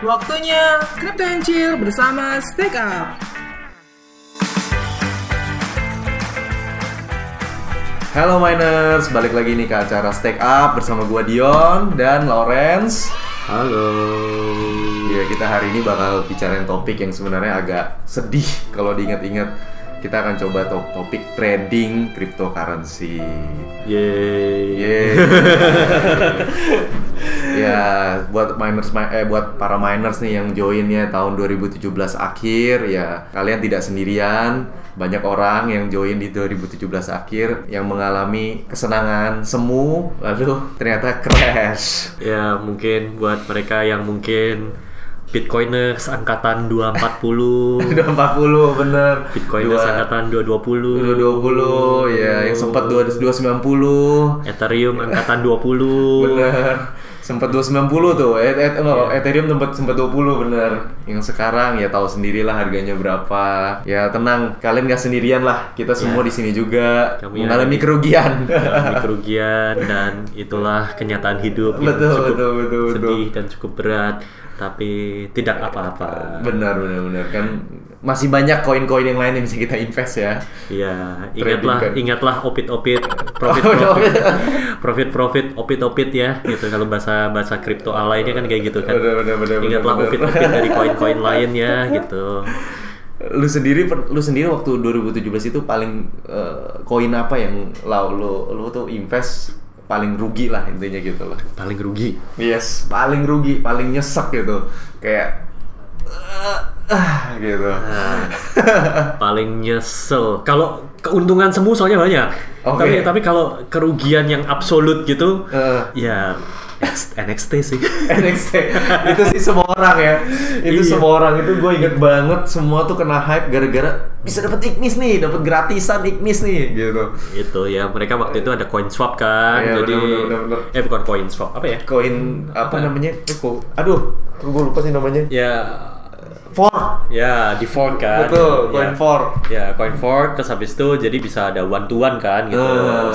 Waktunya Crypto and Chill bersama Stake Up. Halo miners, balik lagi nih ke acara Stake Up bersama gua Dion dan Lawrence. Halo. Ya kita hari ini bakal bicarain topik yang sebenarnya agak sedih kalau diingat-ingat. Kita akan coba to- topik trading cryptocurrency. Yeay. Yeay. ya, buat miners mi- eh buat para miners nih yang joinnya tahun 2017 akhir ya, kalian tidak sendirian. Banyak orang yang join di 2017 akhir yang mengalami kesenangan semu lalu ternyata crash. Ya mungkin buat mereka yang mungkin Bitcoiners angkatan 240, 240 bener. Bitcoiners Dua- angkatan 220, 220 ya yang sempat 2 290 Ethereum angkatan 20. Bener. Sempat 290 tuh. Et, et, enggak, Ethereum sempat sempat 20 bener. Yang sekarang ya tahu sendirilah harganya berapa. Ya tenang, kalian nggak sendirian lah. Kita semua Ya. di sini juga Kami mengalami ada- kerugian. Mengalami kerugian dan itulah kenyataan hidup yang Betul, cukup betul, betul, betul. sedih dan cukup berat tapi tidak apa-apa. benar, benar, benar kan masih banyak koin-koin yang lain yang bisa kita invest ya. Iya, ingatlah, kan. ingatlah opit-opit, profit Opit-opit. profit, profit profit, opit-opit ya, gitu. Kalau bahasa bahasa kripto lainnya kan kayak gitu kan. Benar, benar, benar, Ingatlah opit-opit dari koin-koin lain ya, gitu. Lu sendiri lu sendiri waktu 2017 itu paling eh, koin apa yang lu lu tuh invest paling rugi lah intinya gitu loh. Paling rugi. Yes, paling rugi, paling nyesek gitu. Kayak ah, gitu. Nah, paling nyesel. Kalau keuntungan semu soalnya banyak. Oke. Tapi tapi kalau kerugian yang absolut gitu, Eh. ya NXT sih. NXT itu sih semua orang ya. Itu Iya. semua orang itu gue inget banget semua tuh kena hype gara-gara bisa dapat Ignis nih, dapat gratisan Ignis nih gitu. itu ya mereka waktu itu ada coin swap kan. Iya, jadi benar, benar, benar. eh bukan coin swap, apa ya? Koin apa Apa? namanya? Aduh, gue lupa sih namanya. Ya Fork. Ya, di fork kan. Betul, coin ya. fork. Ya, coin fork terus habis itu jadi bisa ada one to one kan gitu.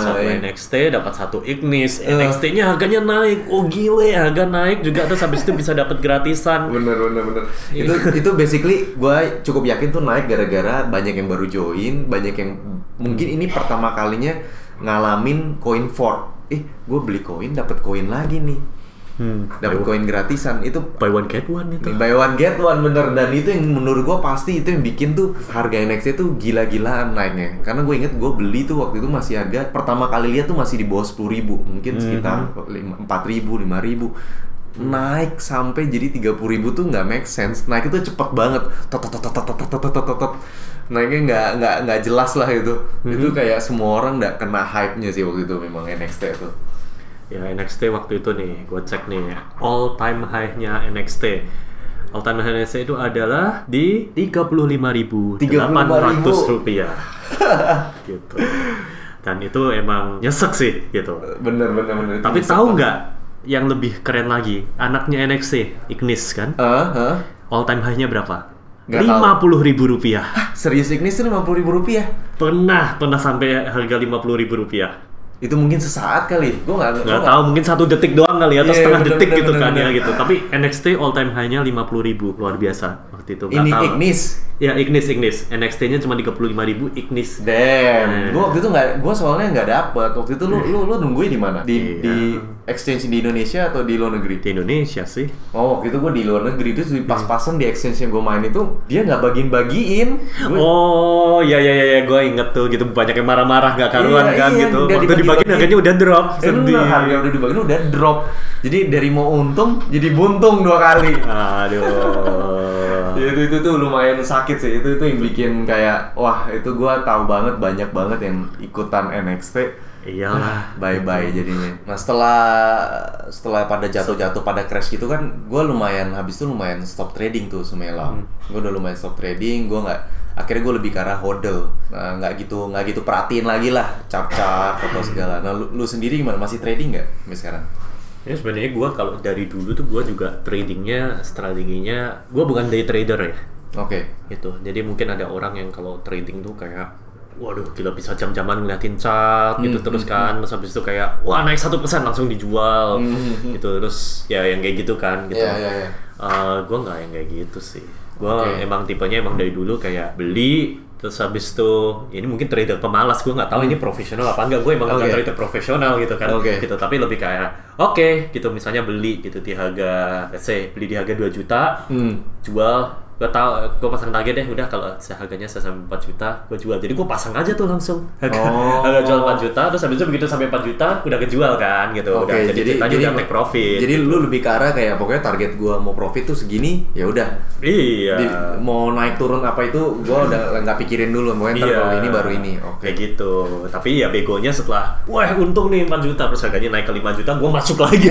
Satu iya. NXT dapat satu Ignis. Ah. NXT-nya harganya naik. Oh gile, harga naik juga terus habis itu bisa dapat gratisan. Bener bener bener. Iya. Itu itu basically gue cukup yakin tuh naik gara-gara banyak yang baru join, banyak yang mungkin ini pertama kalinya ngalamin coin fork. Eh, gue beli koin dapat koin lagi nih. Hmm. Dapat koin gratisan itu buy one get one itu. Buy one get one bener. Dan itu yang menurut gue pasti itu yang bikin tuh harga NXT tuh gila-gilaan naiknya. Karena gue inget gue beli tuh waktu itu masih harga pertama kali lihat tuh masih di bawah sepuluh ribu, mungkin hmm. sekitar empat ribu, lima ribu. Naik sampai jadi tiga puluh ribu tuh nggak make sense. Naik itu cepet banget. Naiknya nggak nggak nggak jelas lah itu. Mm -hmm. itu kayak semua orang nggak kena hype nya sih waktu itu memang NXT itu Ya NXT waktu itu nih, gue cek nih all time high-nya NXT. All time high NXT itu adalah di 35.800 rupiah. gitu. Dan itu emang nyesek sih gitu. bener bener bener Tapi tahu nggak yang lebih keren lagi? Anaknya NXT, Ignis kan? Ah, ah. All time high-nya berapa? Lima puluh ribu rupiah. Serius Ignis lima puluh ribu rupiah. Pernah, pernah sampai harga lima puluh ribu rupiah. Itu mungkin sesaat kali. Gue nggak nggak tahu mungkin satu detik doang kali ya atau Iya, setengah bener, detik bener, gitu bener, kan ya bener. gitu tapi NXT all time high-nya 50.000 ribu luar biasa waktu itu nggak Ini tahu Ignis. ya Ignis Ignis NXT-nya cuma 35.000 ribu Ignis Damn. Hmm. Gue waktu itu nggak, gue soalnya nggak dapet. Waktu itu lu lu lu nungguin di mana? Di Iya. di exchange di Indonesia atau di luar negeri? di Indonesia sih. Oh waktu itu gue di luar negeri. Itu pas-pasan di exchange yang gue main itu dia nggak bagiin-bagiin. Gua- oh ya ya ya, ya gue inget tuh gitu. Banyak yang marah-marah nggak karuan Iya, kan iya, gitu. Waktu dibagiin harganya udah drop sedih. harga udah dibagiin udah drop. Jadi dari mau untung jadi buntung dua kali. aduh. Ya, itu itu tuh lumayan sakit sih. Itu itu yang bikin kayak wah itu gua tahu banget banyak banget yang ikutan NXT iyalah. Bye bye jadinya. Nah setelah setelah pada jatuh jatuh pada crash gitu kan gua lumayan habis itu lumayan stop trading tuh semelang gua udah lumayan stop trading gua nggak akhirnya gue lebih ke arah hodl. Nah, nggak gitu nggak gitu perhatiin lagi lah cap cap atau segala. Nah lu, lu sendiri gimana? Masih trading nggak sampai sekarang? Ya sebenarnya gue kalau dari dulu tuh gue juga tradingnya strateginya gue bukan day trader ya. Oke. Gitu. Jadi mungkin ada orang yang kalau trading tuh kayak waduh gila bisa jam-jaman ngeliatin chart gitu Hmm, terus kan terus habis itu kayak wah naik satu persen langsung dijual gitu terus ya yang kayak gitu kan gitu Hmm, Iya, iya, iya. gue nggak yang kayak gitu sih gue Oke. emang tipenya emang dari dulu kayak beli terus habis itu ini mungkin trader pemalas gue nggak tahu ini profesional apa enggak gue emang bukan Hmm. Oke. trader profesional gitu kan Oke. gitu tapi lebih kayak oke gitu misalnya beli gitu di harga let's say beli di harga 2 juta Hmm. jual gue tau gue pasang target deh udah kalau harganya saya sampai 4 juta gue jual jadi gue pasang aja tuh langsung harga, Oh. harga jual 4 juta terus habis itu begitu sampai 4 juta udah kejual kan gitu Oke, udah jadi, jadi ceritanya jadi udah take profit Jadi lu lebih ke arah kayak pokoknya target gua mau profit tuh segini, ya udah. iya Di- mau naik turun apa itu gua udah nggak pikirin dulu, ntar Iya. kalau ini baru ini. Oke. Kayak gitu. Tapi ya begonya setelah, wah untung nih 4 juta, terus harganya naik ke 5 juta, gue masuk lagi.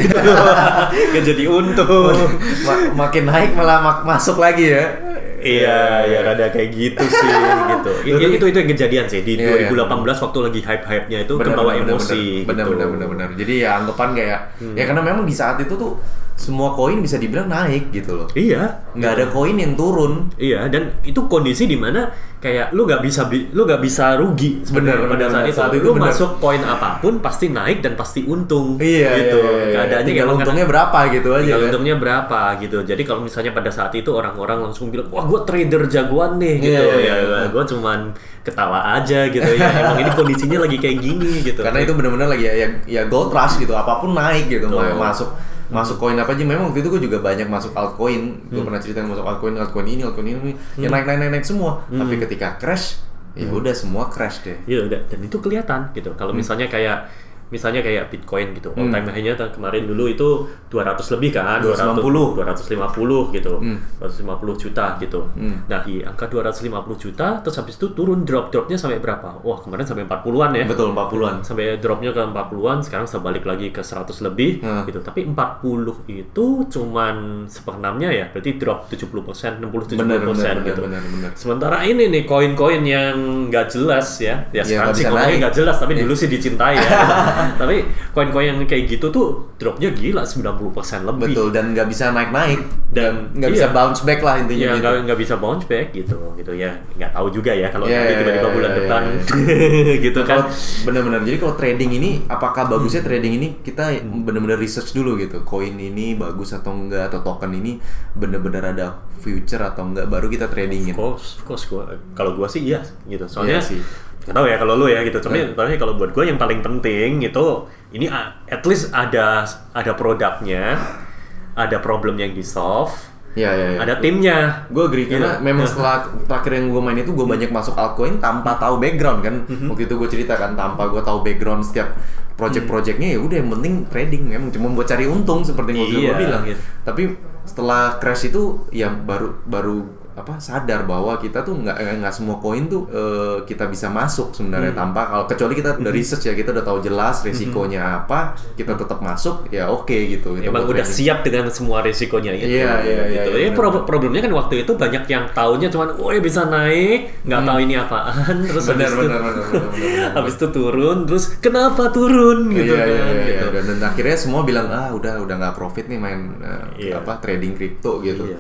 Gak jadi untung. Ma- makin naik malah mak- masuk lagi ya. Iya, ya rada kayak gitu sih, gitu. I- i- itu itu yang kejadian sih di Iya, iya. 2018 waktu lagi hype-hype-nya itu Benar, kebawa benar, emosi. benar, gitu. benar, benar, benar. Jadi ya anggapan kayak ya karena memang di saat itu tuh semua koin bisa dibilang naik gitu loh. Iya, Nggak ada koin yang turun. Iya, dan itu kondisi di mana kayak lu nggak bisa bi- lu nggak bisa rugi sebenarnya Benar, pada saat itu. Saat itu lu benar. masuk koin apa pun pasti naik dan pasti untung. Iya, gitu. iya, iya. Keadaannya Tinggal emang untungnya berapa gitu aja Tinggal kan. untungnya berapa gitu. Jadi kalau misalnya pada saat itu orang-orang langsung bilang, wah gue trader jagoan nih gitu. Iya, iya, iya. ya, gue cuman ketawa aja gitu ya. Emang ini kondisinya lagi kayak gini gitu. Karena itu benar-benar lagi ya, ya, ya gold rush gitu, apa pun naik gitu. Ma- masuk masuk koin apa aja. Memang waktu itu gue juga banyak masuk altcoin. Gue Hmm. pernah cerita masuk altcoin, altcoin ini, altcoin ini, yang naik naik naik naik semua. Hmm. Tapi ketika crash, ya udah semua crash deh. Iya udah dan itu kelihatan gitu. Kalau misalnya kayak misalnya kayak Bitcoin gitu. All time high-nya kemarin dulu itu 200 lebih kan, 250. 250 gitu. Hmm. 250 juta gitu. Hmm. Nah, di angka 250 juta terus habis itu turun drop-dropnya sampai berapa? Wah, kemarin sampai 40-an ya. Betul 40-an. Sampai dropnya ke 40-an, sekarang sudah balik lagi ke 100 lebih Hmm. gitu. Tapi 40 itu cuman seperenamnya ya, berarti drop 70%, 60 70% Benar benar benar gitu. benar benar. Sementara ini nih koin-koin yang nggak jelas ya, ya Ya, sekarang sih naik. nggak jelas, tapi Iya. dulu sih dicintai ya. tapi koin-koin yang kayak gitu tuh dropnya gila 90% lebih. Betul dan nggak bisa naik naik Dan- nggak bisa iya. bounce back lah intinya Ya gitu. nggak nggak bisa bounce back gitu, gitu ya nggak tahu juga ya kalau Iya, nanti iya, tiba-tiba iya, bulan iya, depan gitu Nah, kan. kalau benar-benar jadi kalau trading ini apakah bagusnya Hmm. trading ini kita benar-benar research dulu gitu koin ini bagus atau enggak atau token ini benar-benar ada future atau enggak baru kita tradingin Of course, of course gua kalau gua sih iya gitu. Soalnya Iya sih. Gak tahu ya kalau lu ya gitu. Tapi Iya. tapi kalau buat gua yang paling penting itu ini at least ada ada produknya, ada problem yang di solve, ya ya, ya. ada timnya. gue agree karena Iya. memang setelah terakhir yang gue main itu gue banyak masuk altcoin tanpa tahu background kan Mhm. waktu itu gue ceritakan tanpa gue tahu background setiap project-projectnya ya udah yang penting trading memang cuma buat cari untung seperti yang itu Iya, gue bilang gitu. tapi setelah crash itu ya baru baru apa sadar bahwa kita tuh nggak nggak semua koin tuh eh, kita bisa masuk sebenarnya Hmm. tanpa kalau kecuali kita udah research ya kita udah tahu jelas risikonya apa kita tetap masuk ya oke gitu Itu Emang udah siap dengan semua risikonya itu. Iya, iya, iya, gitu. iya, Ya, pro- problemnya kan waktu itu banyak yang taunya cuman, oh bisa naik, nggak tahu ini apaan, terus Hmm. Benar, habis itu, benar, benar, benar, benar, benar. habis itu turun, terus kenapa turun gitu iya, kan? iya, iya, gitu. iya. Dan, dan akhirnya semua bilang ah udah udah nggak profit nih main eh, Iya. apa trading kripto gitu. Iya.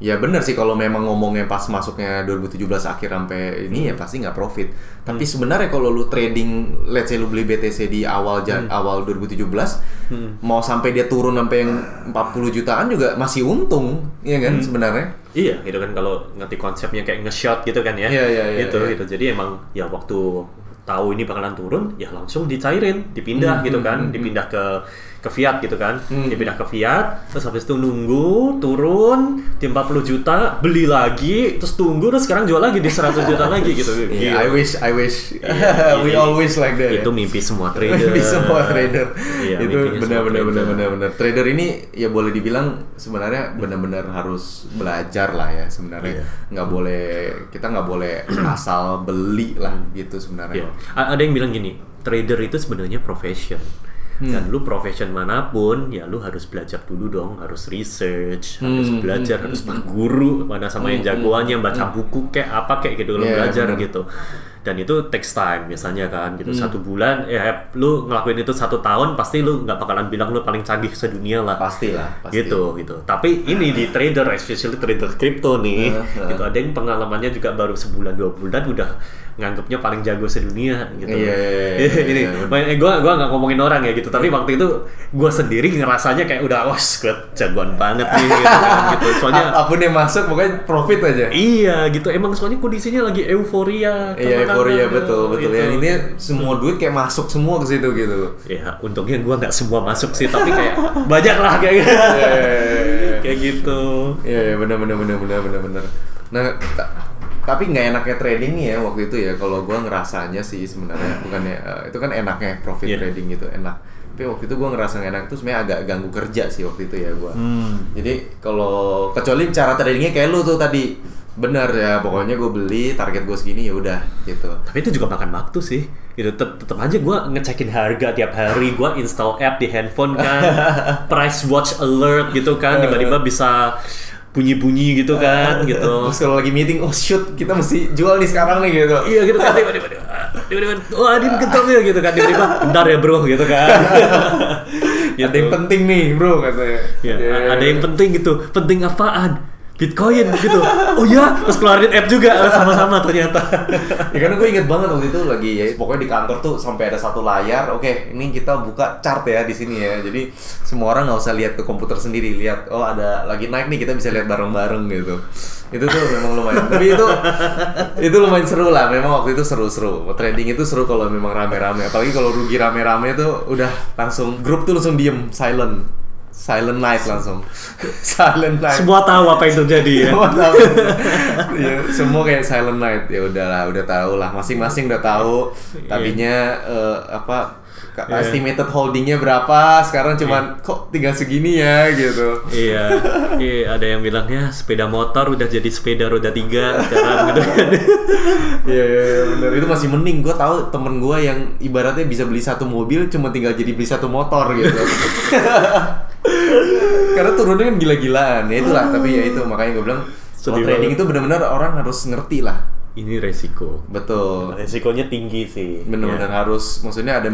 Ya benar sih kalau memang ngomongnya pas masuknya 2017 akhir sampai ini Hmm. ya pasti nggak profit. Tapi sebenarnya kalau lu trading, let's say lu beli BTC di awal Hmm. awal 2017, mau sampai dia turun sampai yang 40 jutaan juga masih untung, ya kan Hmm. sebenarnya. Iya, gitu kan kalau ngerti konsepnya kayak nge-shot gitu kan ya. Iya, iya, iya, Itu iya. gitu. Jadi emang ya waktu tahu ini bakalan turun, ya langsung dicairin, dipindah Hmm, gitu hmm, kan, hmm, dipindah ke ke fiat gitu kan. Hmm. Dipindah ke fiat, terus habis itu nunggu, turun di 40 juta, beli lagi, terus tunggu terus sekarang jual lagi di 100 juta lagi gitu. Gila. I wish, I wish, Iya, we always like that. ya. Itu mimpi semua trader. Mimpi semua trader. Iya, itu mimpinya benar semua benar trader. ini ya boleh dibilang sebenarnya benar-benar harus belajar lah ya sebenarnya. Iya. Nggak boleh kita nggak boleh asal beli lah gitu sebenarnya. Iya. A- Ada yang bilang gini, trader itu sebenarnya profession. Hmm. Dan lu profession mana pun, ya lu harus belajar dulu dong, harus research, harus Hmm, belajar, harus berguru mana sama yang jagoannya, baca buku kayak apa kayak gitu lu Iya, belajar benar. gitu. Dan itu takes time biasanya kan gitu. Hmm. satu bulan ya lu ngelakuin itu satu tahun pasti lu nggak bakalan bilang lu paling canggih sedunia lah. Pasti lah, pasti. gitu gitu. Tapi ini di trader especially trader crypto nih gitu. Ada yang pengalamannya juga baru sebulan dua bulan udah nganggapnya paling jago sedunia gitu. Iya, iya, iya, ini iya, makanya gue gua nggak ngomongin orang ya gitu. Tapi waktu itu gue sendiri ngerasanya kayak udah wah gue jagoan banget nih gitu, kan, gitu. soalnya apa pun yang masuk pokoknya profit aja. iya gitu. Emang soalnya kondisinya lagi euforia Iya, euforia betul, betul. gitu. Ya ini semua duit kayak masuk semua ke situ gitu. ya untungnya gue nggak semua masuk sih tapi kayak banyak lah kayak gitu Iya, iya, iya, iya. kayak gitu Iya, iya benar benar benar benar benar benar. Nah, ta- tapi nggak enaknya trading nih ya waktu itu ya kalau gua ngerasanya sih sebenarnya bukannya eh, itu kan enaknya profit Iya. trading gitu enak. Tapi waktu itu gua ngerasa nggak enak itu sebenarnya agak ganggu kerja sih waktu itu ya gua. Hmm. Jadi kalau kecuali cara tradingnya kayak lu tuh tadi benar ya pokoknya gue beli target gue segini ya udah gitu. tapi itu juga makan waktu sih gitu tetep, tetep aja gue ngecekin harga tiap hari gue install app di handphone kan price watch alert gitu kan tiba-tiba bisa bunyi-bunyi gitu kan gitu Terus kalau lagi meeting, oh shoot kita mesti jual nih sekarang nih gitu. iya gitu kan tiba-tiba tiba-tiba wah ini ketok ya gitu kan tiba-tiba bentar ya bro gitu kan Ada yang penting nih bro katanya. Ya, Iya. ada yang penting gitu. Penting apaan? Bitcoin gitu. Oh ya, terus keluarin app juga sama-sama ternyata. ya karena gue inget banget waktu itu lagi ya pokoknya di kantor tuh sampai ada satu layar oke ini kita buka chart ya di sini ya. Jadi semua orang nggak usah lihat ke komputer sendiri lihat oh ada lagi naik nih kita bisa lihat bareng-bareng gitu. Itu tuh memang lumayan tapi itu itu lumayan seru lah. Memang waktu itu seru-seru. Trading itu seru kalau memang rame-rame. Apalagi kalau rugi rame-rame tuh udah langsung grup tuh langsung diem silent silent night langsung. Silent night. Semua tahu apa yang terjadi ya. semua tahu. Ya, semua kayak silent night. Ya udahlah udah tahu lah. Masing-masing udah tahu. Tadinya eh, apa ka- Iya. estimated holdingnya berapa? Sekarang cuman kok tinggal segini ya? gitu. Iya, iya, ada yang bilang ya sepeda motor udah jadi sepeda roda tiga sekarang gitu kan. Iya iya iya, bener. Itu masih mending. Gue tahu temen gue yang ibaratnya bisa beli satu mobil cuma tinggal jadi beli satu motor gitu karena turunnya kan gila-gilaan ya itulah tapi ya itu makanya gue bilang kalau Sedih trading banget. itu benar-benar orang harus ngerti lah Ini resiko. betul Resikonya tinggi sih. bener-bener Ya. harus maksudnya ada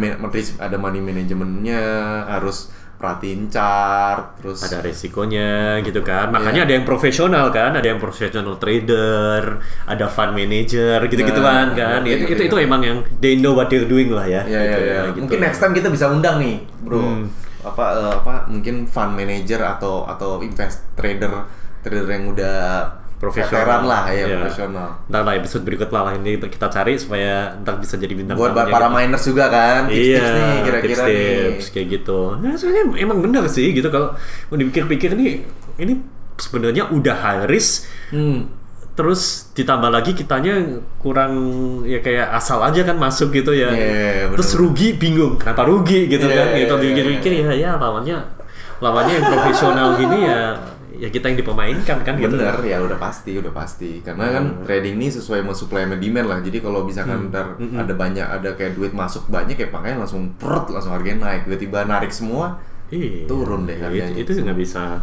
ada money manajemennya harus perhatiin chart terus ada resikonya gitu kan makanya ada yang profesional kan ada yang profesional trader ada fund manager gitu gituan Nah, kan iya, itu, iya, itu iya. itu emang yang they know what they're doing lah ya ya ya gitu ya gitu. mungkin next time kita bisa undang nih bro Hmm. Apa eh, apa mungkin fund manager atau atau invest trader trader yang udah Profesional. lah ya Iya. profesional Ntar lah episode berikut lah ini kita cari supaya ntar bisa jadi bintang buat tamunya para gitu. miners juga kan tips-tips iya, nih kira-kira nih tips-tips kayak gitu. Nah, sebenarnya emang bener sih gitu kalau mau dipikir-pikir nih ini sebenarnya udah high risk hmm. Terus ditambah lagi kitanya kurang ya kayak asal aja kan masuk gitu ya. Iya, bener. terus rugi bingung kenapa rugi gitu Iya, kan. iya, Gitu iya, pikir-pikir ya ya lawannya lawannya yang profesional gini ya ya kita yang dipermainkan kan gitu. Bener ya udah pasti udah pasti karena kan Hmm. trading ini sesuai sama supply sama demand lah jadi kalau misalkan ntar Hmm. ada banyak ada kayak duit masuk banyak ya pakainya langsung perut langsung harganya naik tiba-tiba narik semua Iya. Turun deh harganya. Itu nggak bisa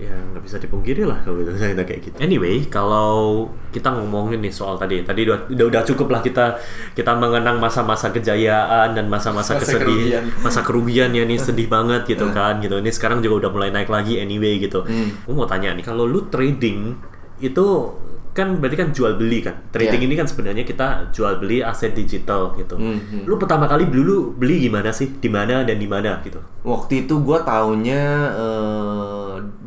ya nggak bisa dipungkiri lah kalau kita kayak gitu. Anyway, kalau kita ngomongin nih soal tadi, tadi udah udah, udah cukup lah kita kita mengenang masa-masa kejayaan dan masa-masa Masa kesedihan, masa kerugian ya nih sedih banget gitu kan gitu. Ini sekarang juga udah mulai naik lagi anyway gitu. Hmm. Gue mau tanya nih, kalau lu trading itu kan berarti kan jual beli kan. Trading Iya. ini kan sebenarnya kita jual beli aset digital gitu. Hmm, hmm. Lu pertama kali dulu beli gimana sih? Di mana dan di mana gitu? waktu itu gua taunya eh,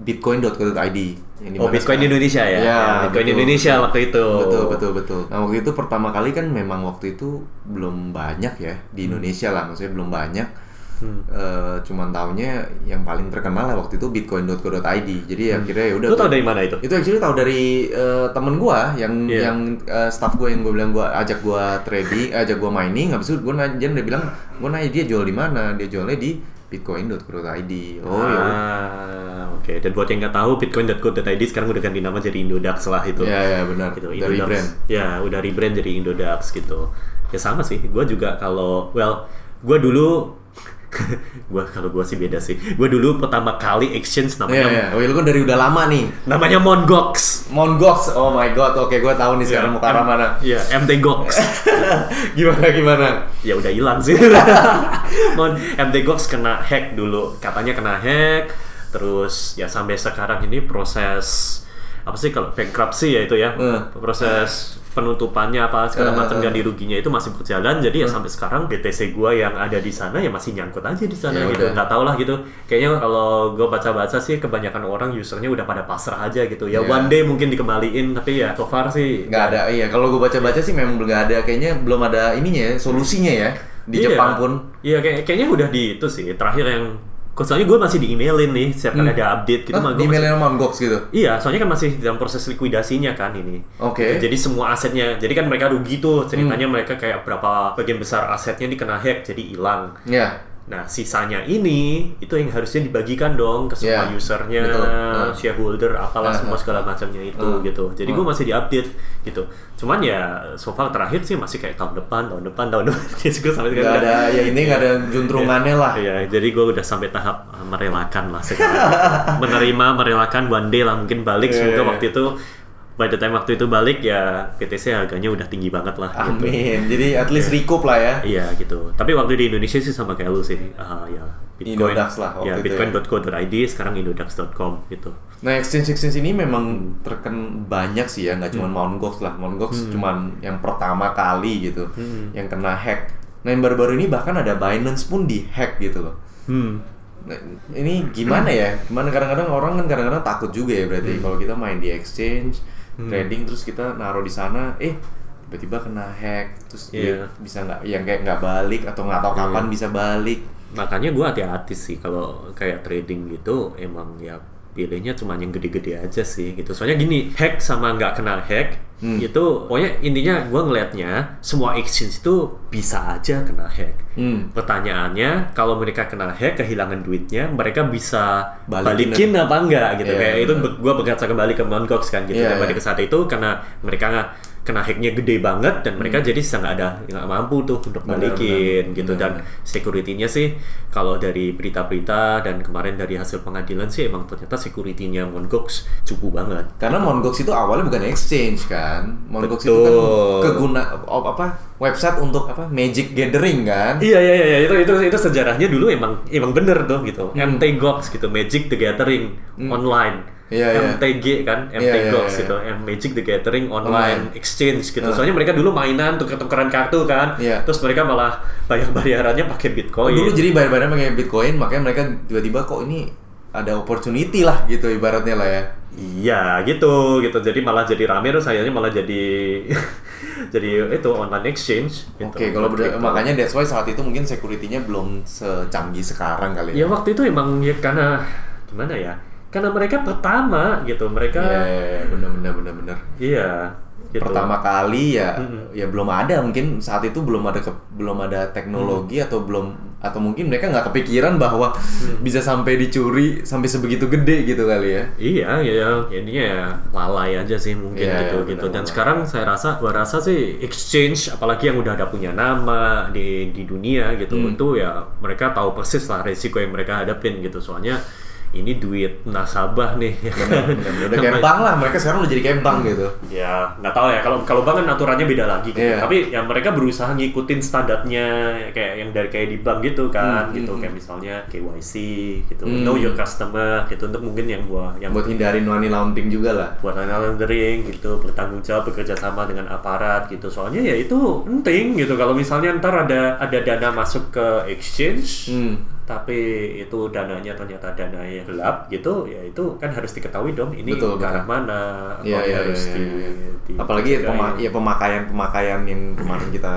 bitcoin.co.id yang Oh, Bitcoin sekarang- Indonesia ya? Ya, Ya, Bitcoin betul. Indonesia waktu itu. Betul, betul, betul. Nah, waktu itu pertama kali kan memang waktu itu belum banyak ya di Indonesia lah, maksudnya belum banyak. Hmm. Eh, cuman taunya yang paling terkenal lah waktu itu bitcoin.co.id. Jadi akhirnya ya udah. Hmm. Lu tau dari mana itu? Itu actually tahu dari eh, temen gua yang Iya. yang eh, staff gua yang gua bilang gua ajak gua trading, ajak gua mining, habis itu gua nanya dia bilang, gua nanya dia jual di mana? Dia jualnya di bitcoin.co.id. Oh ya. Oke. Dan buat yang nggak tahu, bitcoin.co.id sekarang udah ganti nama jadi Indodax lah itu. Ya ya benar. Gitu, Dari Indodax. brand. Ya, udah rebrand jadi Indodax gitu. Ya sama sih. Gue juga kalau, well, gue dulu gua kalau gua sih beda sih. Gua dulu pertama kali exchange Iya, namanya iya. Oh, lu kan dari udah lama nih. namanya Mongox. Mongox. Oh my god. Oke, gua tahu nih sekarang mau ke arah mana. Iya, MT Gox. gimana gimana? ya udah hilang sih. Mon MT Gox kena hack dulu. Katanya kena hack. Terus ya sampai sekarang ini proses apa sih kalau bankruptcy ya itu ya. Hmm. Proses penutupannya apa segala Hmm, macam hmm. ganti ruginya itu masih berjalan jadi ya sampai sekarang BTC gua yang ada di sana ya masih nyangkut aja di sana Ya gitu nggak tau lah gitu kayaknya kalau gua baca-baca sih kebanyakan orang usernya udah pada pasrah aja gitu ya Ya. one day mungkin dikembaliin tapi ya so far sih Nggak ada. Iya, kalau gua baca-baca sih memang nggak ada. Kayaknya belum ada ininya ya, solusinya ya. Di Iya. Jepang pun. Iya kayak, kayaknya udah di itu sih terakhir yang soalnya gue masih di emailin nih setiap kali Hmm. ada update gitu mah di gua masih- emailnya Mongox gitu. Iya, soalnya kan masih dalam proses likuidasinya kan ini. Oke. Jadi semua asetnya, jadi kan mereka rugi tuh ceritanya Hmm. mereka kayak berapa bagian besar asetnya dikena hack jadi hilang. Ya. Nah sisanya ini itu yang harusnya dibagikan dong ke semua Iya, usernya. Nah. shareholder, apalah Nah, semua segala macamnya itu Hmm. gitu. Jadi gue masih diupdate gitu. Cuman ya so far terakhir sih masih kayak tahun depan, tahun depan, tahun depan. Jadi gue sampai sekarang ada ya ini nggak ada juntrungannya lah. Iya, jadi gue udah sampai tahap uh, merelakan lah sekarang. Menerima, merelakan one day lah mungkin balik. Iya, Semoga iya. waktu itu by the time waktu itu balik ya PTC harganya udah tinggi banget lah. Gitu. Amin. Jadi at least recoup lah ya. Iya gitu. Tapi waktu di Indonesia sih sama kayak lu sih. Ah ya Bitcoin. Indodax lah waktu ya, itu ya. bitcoin.co.id sekarang indodax.com gitu. Nah, exchange-exchange ini memang terken banyak sih ya, nggak cuma Mt. Gox lah. Mt. Gox cuman yang pertama kali gitu, yang kena hack. Nah, yang baru-baru ini bahkan ada Binance pun di hack gitu loh. Hmm. Nah, ini gimana ya? Gimana kadang-kadang orang kan kadang-kadang takut juga ya Hmm. berarti kalau kita main di exchange, trading terus kita naruh di sana, eh tiba-tiba kena hack, terus Iya. bisa nggak, yang kayak nggak balik atau nggak tahu kapan bisa balik. Makanya gue hati-hati sih kalau kayak trading gitu emang ya pilihnya cuma yang gede-gede aja sih gitu. Soalnya gini, hack sama nggak kena hack Hmm. itu pokoknya intinya gue ngelihatnya semua exchange itu bisa aja kena hack. Hmm. Pertanyaannya kalau mereka kena hack kehilangan duitnya, mereka bisa Balikin balikin, apa enggak gitu. Iya, Kayak itu bener. gue berkaca kembali ke Mt. Gox kan gitu. Iya, Dan pada iya. saat itu karena mereka kena hacknya gede banget dan mereka Hmm. jadi nggak ada nggak mampu tuh untuk balikin benar. gitu Benar, dan security-nya sih kalau dari berita-berita dan kemarin dari hasil pengadilan sih emang ternyata security-nya Mongox cukup banget. Karena Mongox itu awalnya bukan exchange kan. Mongox itu kan keguna apa website untuk apa Magic Gathering kan. Iya iya iya itu itu itu sejarahnya dulu emang emang bener tuh gitu. Hmm. MT Gox gitu, Magic the Gathering online. Iya, iya. MTG kan, MT Iya, iya, Gox iya. gitu, M- Magic the Gathering online, Online. exchange gitu. Ah. Soalnya mereka dulu mainan tuker-tukeran kartu kan. Iya. Terus mereka malah bayar-bayarannya pakai Bitcoin. Dulu jadi bayar-bayarnya pakai Bitcoin, makanya mereka tiba-tiba kok ini ada opportunity lah gitu ibaratnya lah ya. Iya gitu gitu jadi malah jadi rame terus akhirnya malah jadi jadi itu online exchange. Gitu, Oke, kalau buat ber- makanya that's why saat itu mungkin security-nya belum secanggih sekarang kali ya ya. waktu itu emang ya karena gimana ya karena mereka pertama gitu mereka Iya, iya, iya, benar-benar benar-benar. iya gitu. Pertama kali ya Mm-mm. ya belum ada mungkin saat itu belum ada ke- belum ada teknologi Mm. atau belum atau mungkin mereka nggak kepikiran bahwa bisa sampai dicuri sampai sebegitu gede gitu kali ya. Iya, ya, jadinya ya lalai aja sih mungkin Iya, gitu iya, gitu. Dan benar-benar. sekarang saya rasa, gua rasa sih exchange, apalagi yang udah ada punya nama di di dunia gitu, Hmm. itu ya mereka tahu persis lah resiko yang mereka hadapin gitu. Soalnya ini duit nasabah nih. Benar-benar udah kayak bank lah, mereka sekarang udah jadi kayak bank gitu. ya nggak tahu ya kalau kalau bank kan aturannya beda lagi gitu. Iya. Tapi ya mereka berusaha ngikutin standarnya kayak yang dari kayak di bank gitu kan, Hmm, gitu hmm, kayak misalnya KYC gitu, Hmm. know your customer gitu untuk mungkin yang gua yang Buat hindarin money laundering juga lah. buat laundering gitu bertanggung jawab bekerja sama dengan aparat gitu soalnya ya itu penting gitu kalau misalnya ntar ada ada dana masuk ke exchange Hmm. Tapi itu dananya ternyata dana yang gelap gitu ya itu kan harus diketahui dong ini Betul, ke arah mana Iya, atau iya, harus iya, di, iya. di- Apalagi dijaga pema ya. ya pemakaian pemakaian yang kemarin kita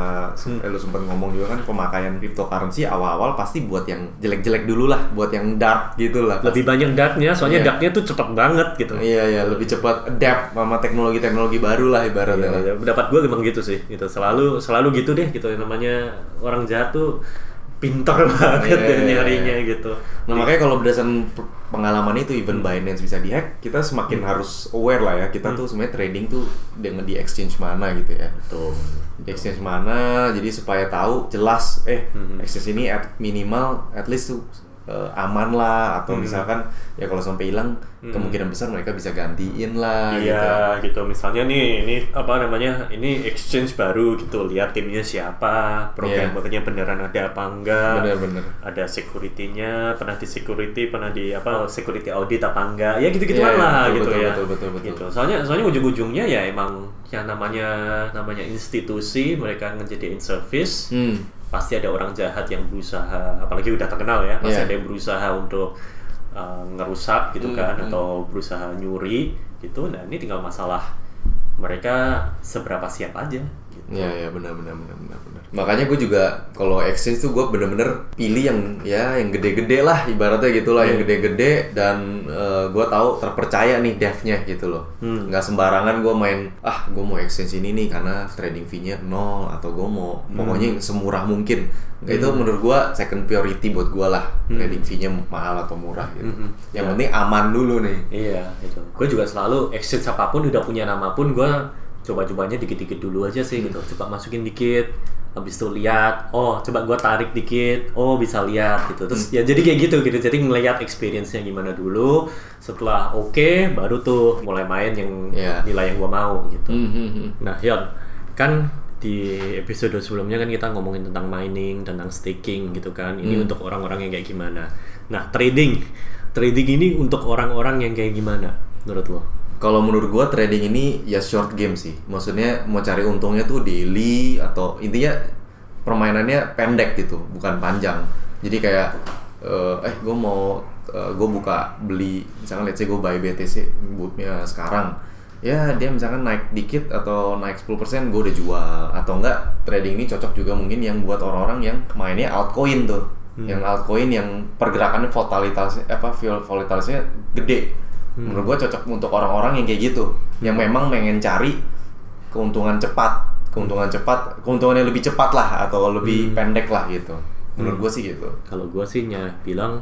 eh, lu sempat ngomong juga kan pemakaian cryptocurrency awal-awal pasti buat yang jelek-jelek dulu lah, buat yang dark gitu lah. lebih banyak darknya soalnya Iya. darknya tuh cepet banget gitu Iya iya lebih cepat adapt sama teknologi-teknologi baru lah ibaratnya. Iya, pendapat gue emang gitu sih gitu selalu selalu gitu deh gitu yang namanya orang jahat tuh pintar banget Iya, deh iya, nyarinya iya. gitu. Nah makanya kalau berdasarkan pe- pengalaman itu even Binance bisa dihack, kita semakin harus aware lah ya. Kita tuh sebenarnya trading tuh dengan di exchange mana gitu ya. Tuh. Di exchange mana, jadi supaya tahu jelas, eh Mhm. exchange ini at minimal at least tuh eh, aman lah atau Mhm. misalkan ya kalau sampai hilang Mhm. kemungkinan besar mereka bisa gantiin lah Iya gitu. Misalnya nih ini apa namanya? Ini exchange baru gitu. Lihat timnya siapa, programmernya beneran ada apa enggak. Bener-bener. Ada security-nya, pernah di security, pernah di apa security audit apa enggak. Ya gitu-gituan Iya, lah betul, gitu betul, ya. betul, betul, betul. Gitu. Soalnya soalnya ujung-ujungnya ya emang yang namanya namanya institusi mereka ngejadiin service Hmm. Pasti ada orang jahat yang berusaha apalagi udah terkenal ya pasti Iya. ada yang berusaha untuk uh, ngerusak gitu Hmm, kan hmm. atau berusaha nyuri gitu nah ini tinggal masalah mereka seberapa siap aja gitu. Iya ya benar benar benar benar benar. Makanya gue juga kalau exchange tuh gue bener-bener pilih yang ya yang gede-gede lah ibaratnya gitulah yang Iya. gede-gede dan gue tahu terpercaya nih devnya gitu loh. Hmm. Nggak sembarangan gue main ah gue mau exchange ini nih karena trading fee-nya nol atau gue mau Hmm. pokoknya yang semurah mungkin. Nggak, Itu menurut gue second priority buat gue lah trading fee-nya mahal atau murah gitu. Hmm, hmm. Yang Ya. penting aman dulu nih. iya itu gue juga selalu exchange apa pun udah punya nama pun gue coba-cobanya dikit-dikit dulu aja sih gitu coba masukin dikit habis itu lihat oh coba gue tarik dikit oh bisa lihat gitu terus ya jadi kayak gitu gitu jadi ngelihat experience-nya gimana dulu setelah oke baru tuh mulai main yang Iya. nilai yang gue mau gitu Hmm, hmm, hmm. Nah, Yon, kan di episode sebelumnya kan kita ngomongin tentang mining, tentang staking gitu kan. Ini Hmm. untuk orang-orang yang kayak gimana. Nah, trading. Trading ini untuk orang-orang yang kayak gimana menurut lo? Kalau menurut gua trading ini ya short game sih. Maksudnya mau cari untungnya tuh daily atau intinya permainannya pendek gitu, bukan panjang. Jadi kayak eh, eh gue mau gue buka beli misalkan let's say gue buy BTC bootnya sekarang. Ya dia misalkan naik dikit atau naik 10% gue udah jual. Atau enggak trading ini cocok juga mungkin yang buat orang-orang yang mainnya altcoin tuh. Yang altcoin yang pergerakannya volatilitasnya apa vol- volatilitasnya gede menurut gue cocok untuk orang-orang yang kayak gitu yang memang pengen cari keuntungan cepat keuntungan cepat keuntungan yang lebih cepat lah atau lebih pendek lah gitu menurut gue sih gitu Kalau gue sih nya bilang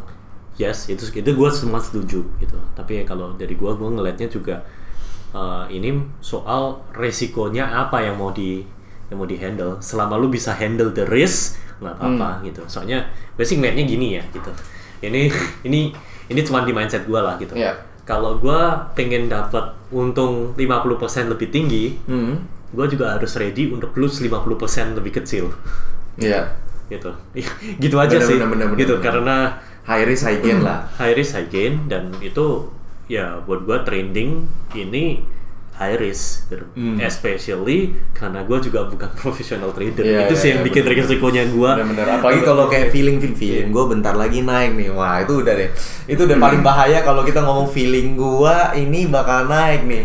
yes, itu itu gue semua setuju gitu. Tapi kalau dari gue, gue ngelihatnya juga eh, ini soal resikonya apa yang mau di yang mau di handle. Selama lu bisa handle the risk, nggak apa-apa gitu. Soalnya gue sih ngelihatnya gini ya gitu. Ini ini ini cuma di mindset gue lah gitu. Iya. Kalau gue pengen dapat untung 50% lebih tinggi, hmm. gue juga harus ready untuk lose 50% lebih kecil. Iya. Gitu. Gitu aja Bener, sih. bener, bener, gitu bener. karena high risk high gain lah. High risk high gain dan itu ya buat gua trending ini high risk gitu. Hmm. especially karena gua juga bukan professional trader. Iya, itu iya, sih yang iya, bikin bener. resikonya gua. Bener-bener. Apalagi kalau kayak feeling feeling, feeling gue bentar lagi naik nih. Wah itu udah deh. Itu udah paling bahaya kalau kita ngomong feeling gua ini bakal naik nih.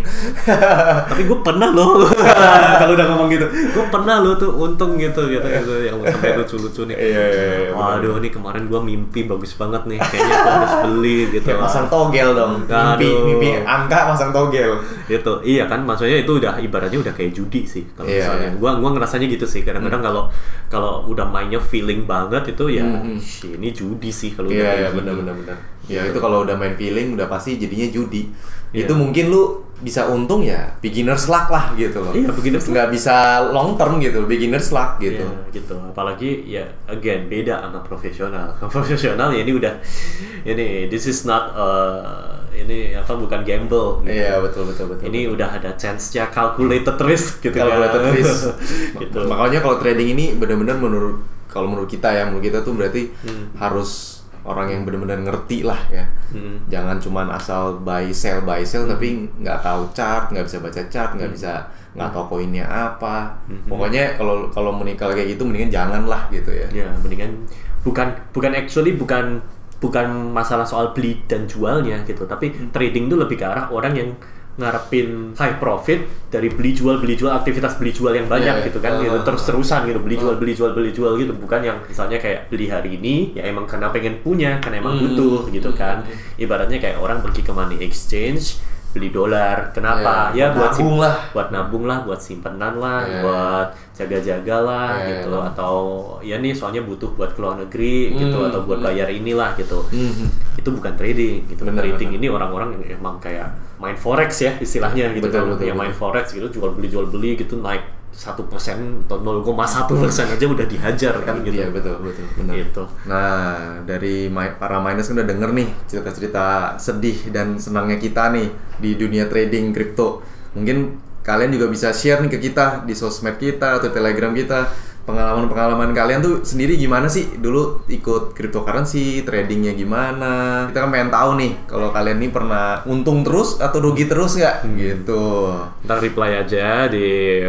Tapi gue pernah loh. Kalau udah ngomong gitu. Gue pernah loh tuh untung gitu gitu, gitu. Yang sampai lucu-lucu nih. Iya, iya, iya, waduh nih kemarin gue mimpi bagus banget nih. Kayaknya gue harus beli gitu. Kayak pasang togel dong. Mimpi Aduh. mimpi angka pasang togel. Itu iya kan maksudnya itu udah ibaratnya udah kayak judi sih kalau Iya, misalnya iya. gua gua ngerasanya gitu sih kadang-kadang kalau kalau udah mainnya feeling banget itu ya Hmm, hmm. "Shh, ini judi sih kalau udah Iya iya gini." benar benar benar. Ya Gitu. itu kalau udah main feeling udah pasti jadinya judi. Iya. Itu mungkin lu bisa untung ya beginner's luck lah gitu loh. Iya, beginner's. Nggak bisa long term gitu, beginner's luck gitu. Iya, gitu apalagi ya again beda sama profesional profesional ya ini udah ini this is not uh, ini apa bukan gamble gitu. Iya betul betul betul. ini udah ada chance-nya calculated risk gitu calculated kan. risk. gitu Makanya kalau trading ini benar-benar menurut kalau menurut kita ya, menurut kita tuh berarti Hmm. harus orang yang benar-benar ngerti lah ya. Hmm. Jangan cuman asal buy sell buy sell tapi nggak tahu chart, nggak bisa baca chart, nggak bisa nggak tahu koinnya apa. Hmm. Pokoknya kalau kalau menikah kayak gitu mendingan jangan lah gitu ya. Ya, mendingan bukan bukan actually bukan bukan masalah soal beli dan jualnya gitu, tapi trading itu lebih ke arah orang yang ngarepin high profit dari beli jual beli jual aktivitas beli jual yang banyak Iya, gitu kan iya. gitu Ah. terus terusan gitu beli jual beli jual beli jual gitu bukan yang misalnya kayak beli hari ini ya emang karena pengen punya karena emang Hmm. butuh gitu kan ibaratnya kayak orang pergi ke money exchange beli dolar. Kenapa? Ya, Ya, buat nabung lah. buat nabung lah, buat simpanan lah, Ya. buat jaga-jaga lah Ya, gitu atau ya nih soalnya butuh buat keluar negeri gitu Hmm, atau buat hmm. bayar inilah gitu. Mhm. Itu bukan trading gitu. Bener, trading bener. ini orang-orang yang emang kayak main forex ya istilahnya gitu Betul, kan. betul, yang main betul. forex gitu jual beli jual beli gitu naik satu persen atau 0,1 persen aja udah dihajar kan gitu. Iya betul betul benar. Gitu. Nah dari para miners kan udah denger nih cerita-cerita sedih dan senangnya kita nih di dunia trading kripto. Mungkin kalian juga bisa share nih ke kita di sosmed kita atau telegram kita pengalaman-pengalaman kalian tuh sendiri gimana sih dulu ikut cryptocurrency tradingnya gimana kita kan pengen tahu nih kalau kalian nih pernah untung terus atau rugi terus nggak gitu Ntar reply aja di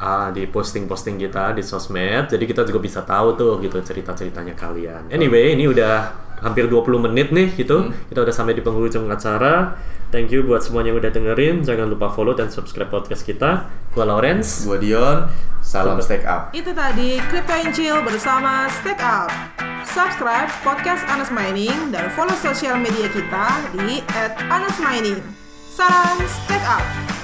ah, di posting-posting kita di sosmed. Jadi kita juga bisa tahu tuh gitu cerita-ceritanya kalian. Anyway, ini udah hampir 20 menit nih gitu. Kita udah sampai di penghujung acara. Thank you buat semuanya yang udah dengerin. Jangan lupa follow dan subscribe podcast kita. Gua Lawrence. gua Dion salam stack up Itu tadi Crypto and Chill bersama Stack Up. Subscribe podcast Anas Mining dan follow sosial media kita di @anasmining. Salam Stack Up.